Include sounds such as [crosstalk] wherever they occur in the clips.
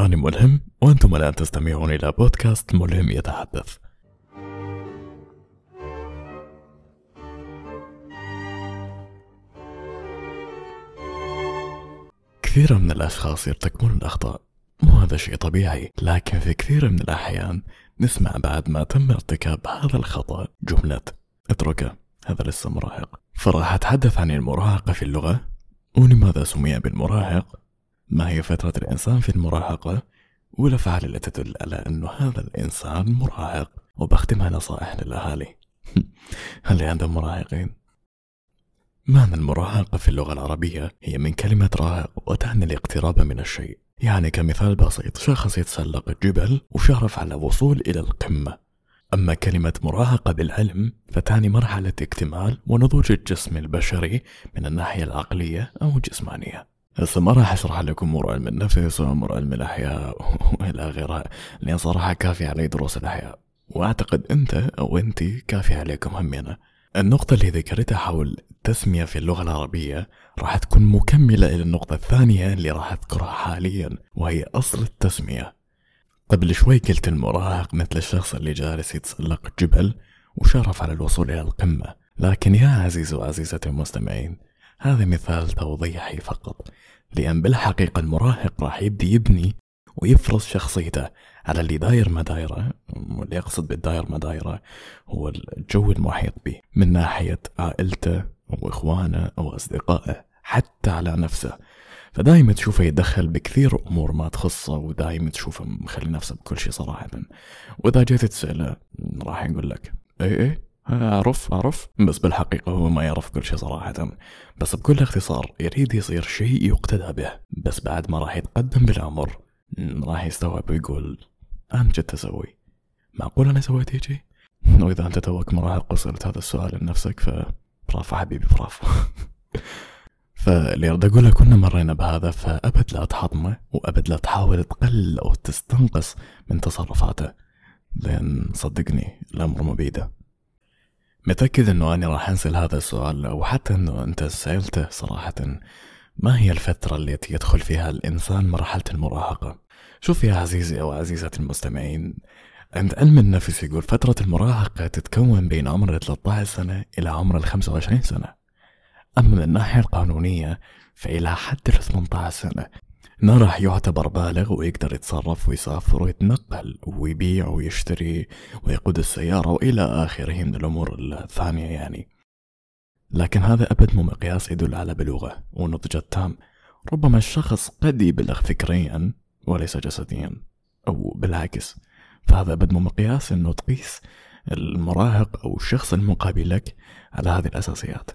أنا ملهم وأنتم الآن تستمعون إلى بودكاست ملهم يتحدث. كثير من الأشخاص يرتكبون الأخطاء مو هذا شيء طبيعي لكن في كثير من الأحيان نسمع بعد ما تم ارتكاب هذا الخطأ جملة اتركه هذا لسه مراهق. فراح أتحدث عن المراهقة في اللغة ولماذا سمي بالمراهق؟ ما هي فترة الإنسان في المراهقة؟ والأفعال التي تدل على أنه هذا الإنسان مراهق وبختمها نصائح للأهالي. [laughs] هل عندهم مراهقين؟ معنى المراهقة في اللغة العربية هي من كلمة راهق وتعني الاقتراب من الشيء. يعني كمثال بسيط شخص يتسلق الجبل وشرف على الوصول إلى القمة. أما كلمة مراهقة بالعلم فتعني مرحلة اكتمال ونضوج الجسم البشري من الناحية العقلية أو الجسمانية. هسه ما راح أشرح لكم امور علم النفس وامور علم الاحياء [laughs] وإلى غيرها لأن صراحة كافي علي دروس الأحياء. وأعتقد أنت أو انت كافي عليكم همينة النقطة اللي ذكرتها حول التسمية في اللغة العربية راح تكون مكملة إلى النقطة الثانية اللي راح أذكرها حاليا وهي أصل التسمية. قبل شوي قلت المراهق مثل الشخص اللي جالس يتسلق جبل وشرف على الوصول إلى القمة. لكن يا عزيزي وعزيزتي المستمعين هذا مثال توضيحي فقط. لأن بالحقيقة المراهق راح يبدي يبني ويفرض شخصيته. على اللي داير ما دايره واللي يقصد بالداير ما دايره هو الجو المحيط به من ناحية عائلته أو إخوانه أو أصدقائه حتى على نفسه. فدايما تشوفه يتدخل بكثير أمور ما تخصه ودايما تشوفه مخلي نفسه بكل شيء صراحة. وإذا جيت تسأله راح يقول لك إيه إيه؟ أعرف أعرف. بس بالحقيقة هو ما يعرف كل شيء صراحة. بس بكل اختصار يريد يصير شيء يقتدى به. بس بعد ما راح يتقدم بالعمر راح يستوعب ويقول أنا جد أسوي معقول أنا سويت هيجي؟ [laughs] وإذا أنت توك مراهق وسألت هذا السؤال لنفسك فبرافو حبيبي برافو [laughs] فاللي أريد أقوله كنا مرينا بهذا فأبد لا تحطمه وأبد لا تحاول تقلل أو تستنقص من تصرفاته. لأن صدقني الأمر مو بيده متأكد إنه أنا راح انسال هذا السؤال أو حتى إنه أنت سألته صراحة ما هي الفترة التي يدخل فيها الإنسان مرحلة المراهقة؟ شوف يا عزيزي أو عزيزتي المستمعين عند علم النفس يقول فترة المراهقة تتكون بين عمر 13 سنة إلى عمر ال 25 سنة. أما من الناحية القانونية فإلى حد ال 18 سنة. ما راح يعتبر بالغ ويقدر يتصرف ويسافر ويتنقل ويبيع ويشتري ويقود السيارة وإلى آخره من الأمور الثانية يعني. لكن هذا أبد مو مقياس يدل على بلوغه ونضجه التام ربما الشخص قد يبلغ فكريا وليس جسديا أو بالعكس. فهذا أبد مو مقياس أنه تقيس المراهق أو الشخص المقابل لك على هذه الأساسيات.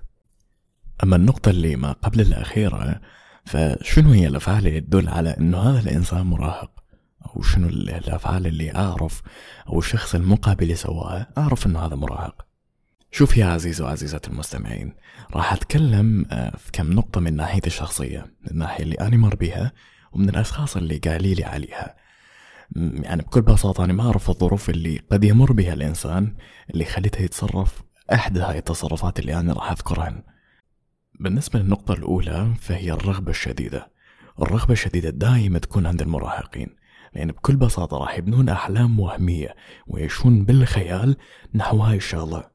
أما النقطة اللي ما قبل الأخيرة فشنو هي الأفعال اللي تدل على أنه هذا الإنسان مراهق؟ أو شنو الأفعال اللي أعرف أو الشخص المقابل يسواها أعرف أنه هذا مراهق؟ شوف يا عزيزي وعزيزتي المستمعين راح أتكلم آه، في كم نقطة من ناحية الشخصية من الناحية اللي أنا مر بيها ومن الأشخاص اللي قالي لي عليها. يعني بكل بساطة أنا ما أعرف الظروف اللي قد يمر بها الإنسان اللي خليته يتصرف أحد هاي التصرفات اللي أنا راح أذكرهن. بالنسبة للنقطة الأولى فهي الرغبة الشديدة. الرغبة الشديدة دائما تكون عند المراهقين لأن بكل بساطة راح يبنون أحلام وهمية ويعيشون بالخيال نحو هاي الشغلة.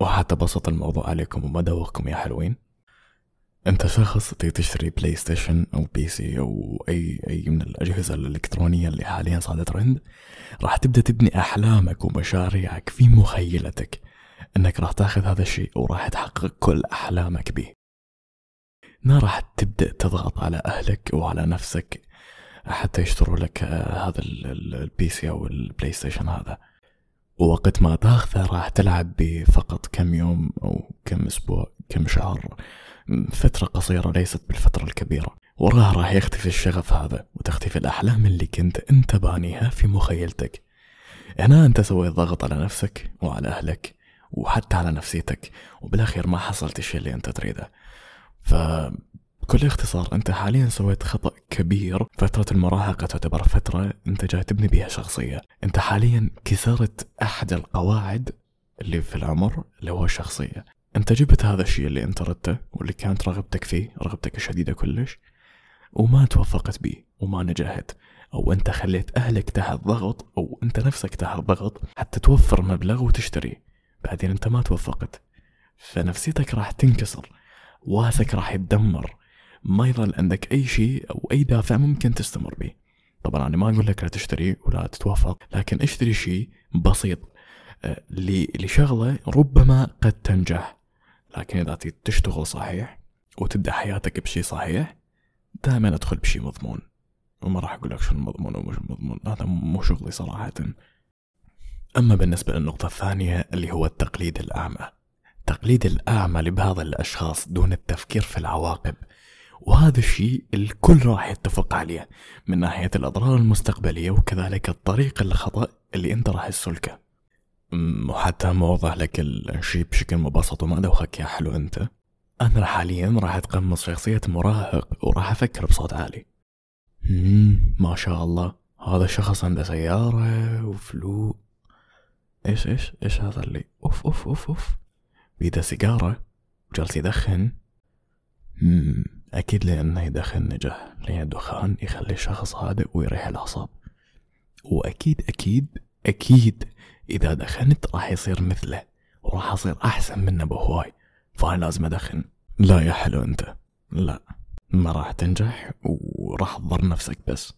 وحتى بسط الموضوع عليكم وما دوخكم يا حلوين. أنت شخص تيجي تشتري بلاي ستيشن أو PC أو أي أي من الأجهزة الإلكترونية اللي حاليا صارت ترند راح تبدأ تبني أحلامك ومشاريعك في مخيلتك إنك راح تاخذ هذا الشيء وراح تحقق كل أحلامك به. ما راح تبدأ تضغط على أهلك وعلى نفسك حتى يشتروا لك هذا ال PC أو البلاي ستيشن هذا. ووقت ما تاخذه راح تلعب بفقط كم يوم أو كم أسبوع كم شهر. فترة قصيرة ليست بالفترة الكبيرة. وراها راح يختفي الشغف هذا وتختفي الأحلام اللي كنت أنت بانيها في مخيلتك. هنا أنت سويت ضغط على نفسك وعلى أهلك وحتى على نفسيتك. وبالأخير ما حصلت الشيء اللي أنت تريده. فبكل اختصار أنت حاليا سويت خطأ كبير. فترة المراهقة تعتبر فترة أنت جاي تبني بها شخصية. أنت حاليا كسرت أحد القواعد اللي في العمر اللي هو الشخصية. أنت جبت هذا الشيء اللي أنت ردته واللي كانت رغبتك فيه رغبتك الشديدة كلش وما توفقت بيه وما نجحت. أو أنت خليت أهلك تحت ضغط أو أنت نفسك تحت ضغط حتى توفر مبلغ وتشتري. بعدين أنت ما توفقت. فنفسيتك راح تنكسر. واسك راح يتدمر. ما يظل عندك أي شيء أو أي دافع ممكن تستمر به. طبعا أنا ما أقول لك لا تشتري ولا تتوفق لكن اشتري شيء بسيط آه، لشغلة ربما قد تنجح. لكن إذا تشتغل صحيح وتبدأ حياتك بشيء صحيح دائما أدخل بشيء مضمون. وما راح أقول لك شنو مضمون ومش مضمون هذا مو شغلي صراحة. أما بالنسبة للنقطة الثانية اللي هو التقليد الأعمى. التقليد الأعمى لبعض الأشخاص دون التفكير في العواقب. وهذا الشيء الكل راح يتفق عليه من ناحية الأضرار المستقبلية وكذلك الطريق الخطأ اللي أنت راح تسلكه وحتى موضح لك الشيء بشكل مبسط وما دوخك يا حلو أنت. أنا حاليا راح أتقمص شخصية مراهق وراح أفكر بصوت عالي. ما شاء الله. هذا الشخص عنده سيارة وفلو. إيش إيش إيش هذا اللي؟ أوف أوف أوف أوف. بيده سيجارة وجالس يدخن مم أكيد لأنه يدخن نجح لأن الدخان يخلي الشخص هادئ ويريح الأعصاب. وأكيد أكيد أكيد إذا دخنت راح يصير مثله وراح أصير أحسن منه بهواي فأنا لازم أدخن. لا يا حلو أنت لا ما راح تنجح وراح تضر نفسك بس.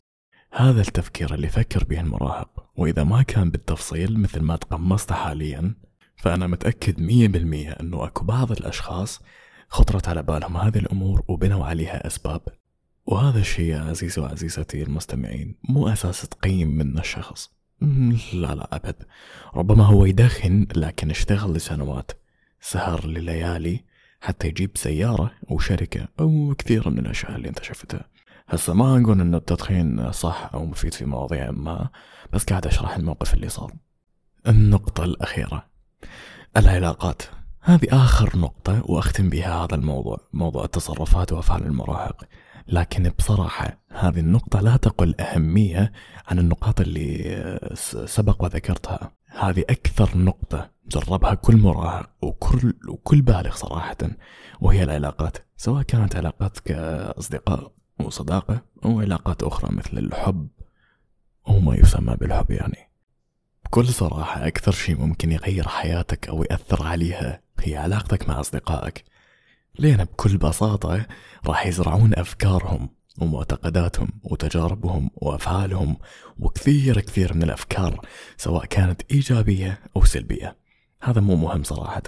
هذا التفكير اللي يفكر به المراهق وإذا ما كان بالتفصيل مثل ما تقمصت حاليا فأنا متأكد مية بالمية أنه أكو بعض الأشخاص خطرت على بالهم هذه الأمور وبنوا عليها أسباب. وهذا الشيء يا عزيزي وعزيزتي المستمعين مو أساس تقيم من الشخص. لا لا أبد. ربما هو يدخن لكن اشتغل لسنوات. سهر لليالي حتى يجيب سيارة أو شركة أو كثير من الأشياء اللي أنت شفتها. هسه ما أقول أن التدخين صح أو مفيد في مواضيع ما بس قاعد أشرح الموقف اللي صار. النقطة الأخيرة. العلاقات. هذه آخر نقطة وأختم بها هذا الموضوع موضوع التصرفات وأفعال المراهق. لكن بصراحة هذه النقطة لا تقل أهمية عن النقاط اللي سبق وذكرتها. هذه أكثر نقطة جربها كل مراهق وكل وكل بالغ صراحة وهي العلاقات. سواء كانت علاقات كأصدقاء وصداقة أو علاقات أخرى مثل الحب أو ما يسمى بالحب يعني. بكل صراحة أكثر شيء ممكن يغير حياتك أو يأثر عليها هي علاقتك مع أصدقائك. لأن بكل بساطة راح يزرعون أفكارهم ومعتقداتهم وتجاربهم وأفعالهم وكثير كثير من الأفكار سواء كانت إيجابية أو سلبية. هذا مو مهم صراحة.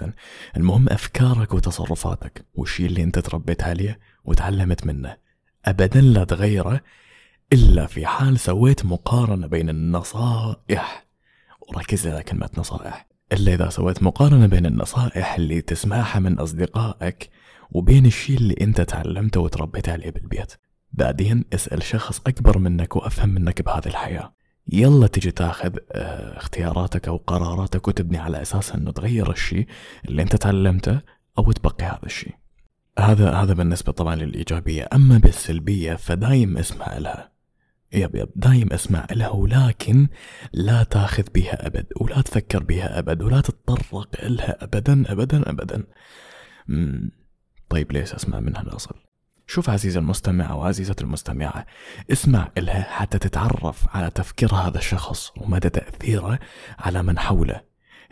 المهم أفكارك وتصرفاتك والشي اللي أنت تربيت عليه وتعلمت منه. أبدا لا تغيره إلا في حال سويت مقارنة بين النصائح وركز على كلمة نصائح. إلا إذا سويت مقارنة بين النصائح اللي تسمعها من أصدقائك وبين الشي اللي أنت تعلمته وتربيت عليه بالبيت. بعدين اسأل شخص أكبر منك وأفهم منك بهذه الحياة. يلا تجي تاخذ آه اختياراتك أو قراراتك وتبني على أساس أنه تغير الشيء اللي أنت تعلمته أو تبقي هذا الشيء. هذا هذا بالنسبة طبعا للإيجابية. أما بالسلبية فدايم اسمع لها. يب يب. دايم أسمع لها ولكن لا تاخذ بها أبد ولا تفكر بها أبد ولا تتطرق لها أبدا أبدا أبدا. مم. طيب ليش أسمع منها ناصل شوف عزيزي المستمع أو عزيزتي المستمعة اسمع إلها حتى تتعرف على تفكير هذا الشخص ومدى تأثيره على من حوله.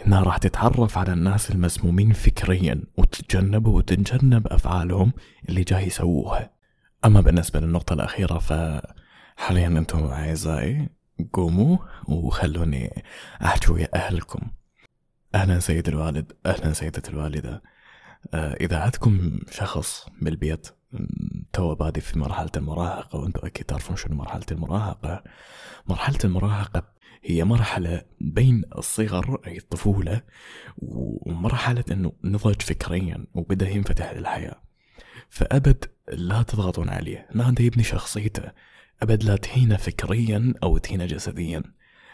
إنها راح تتعرف على الناس المسمومين فكريا وتتجنب وتتجنب أفعالهم اللي جاي يسووها. أما بالنسبة للنقطة الأخيرة فحاليا أنتم أعزائي؟ قوموا وخلوني أحكي ويا أهلكم. أهلا سيد الوالد أهلا سيدة الوالدة. آه، إذا عندكم شخص بالبيت تو بادي في مرحلة المراهقة وأنتم أكيد تعرفون شنو مرحلة المراهقة. مرحلة المراهقة هي مرحلة بين الصغر أي الطفولة ومرحلة أنه نضج فكريا وبدأ ينفتح للحياة. فأبد لا تضغطون عليه. لا يبني شخصيته. أبد لا تهينه فكريا أو تهينه جسديا.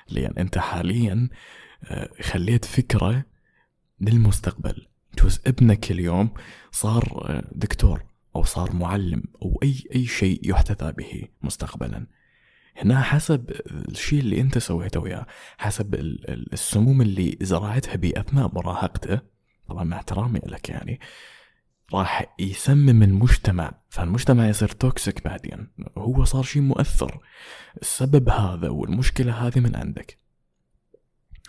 لأن أنت حاليا آه، خليت فكرة للمستقبل. جوز ابنك اليوم صار آه، دكتور أو صار معلم أو أي أي شيء يحتذى به مستقبلا. هنا حسب الشيء اللي أنت سويته وياه حسب السموم اللي زرعتها بأثناء مراهقته. طبعا مع احترامي لك يعني. راح يسمم المجتمع فالمجتمع يصير توكسيك بعدين. هو صار شيء مؤثر. السبب هذا والمشكلة هذه من عندك.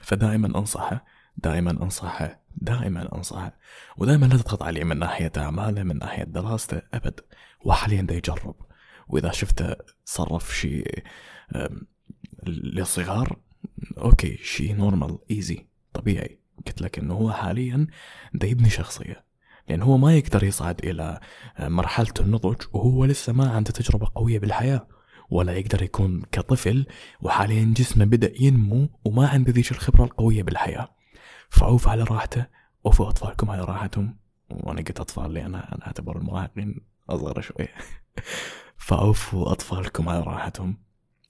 فدائما أنصحه دائما أنصحه دائما أنصحه. ودائما لا تضغط عليه من ناحية أعماله من ناحية دراسته أبد. وحاليا دا يجرب. وإذا شفته صرف شيء للصغار okay شيء normal easy طبيعي. قلت لك إنه هو حاليا دا يبني شخصية. لأن هو ما يقدر يصعد إلى مرحلة النضج وهو لسه ما عنده تجربة قوية بالحياة ولا يقدر يكون كطفل وحاليا جسمه بدأ ينمو وما عنده ذيك الخبرة القوية بالحياة. فعوف على راحته وفوا أطفالكم على راحتهم. وأنا قلت أطفال لأن أنا أعتبر المراهقين أصغر شوي. [laughs] فعوفوا أطفالكم على راحتهم.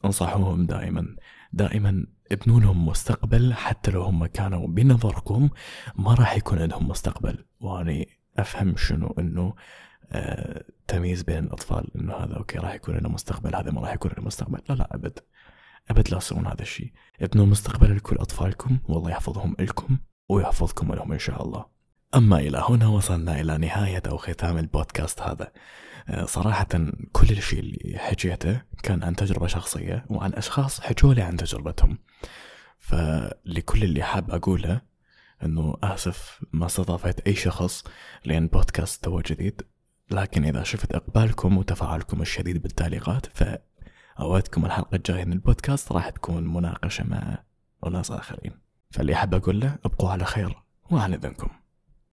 أنصحوهم دائما دائما ابنوا لهم مستقبل حتى لو هم كانوا بنظركم ما راح يكون عندهم مستقبل. وأنا أفهم شنو أنه آه تمييز بين الأطفال أنه هذا أوكي راح يكون له مستقبل هذا ما راح يكون له مستقبل. لا لا أبد. أبد لا تسوون هذا الشيء. ابنوا مستقبل لكل أطفالكم والله يحفظهم لكم ويحفظكم لهم إن شاء الله. أما إلى هنا وصلنا إلى نهاية أو ختام البودكاست هذا. آه، صراحة كل الشيء اللي حكيته كان عن تجربة شخصية وعن أشخاص حكوا لي عن تجربتهم. فلكل اللي حاب أقوله أنه آسف ما استضافت أي شخص لأن بودكاست تو جديد. لكن إذا شفت إقبالكم وتفاعلكم الشديد بالتعليقات فأوعدكم الحلقة الجاية من البودكاست راح تكون مناقشة مع أناس آخرين. فاللي أحب أقول له ابقوا على خير وعلى إذنكم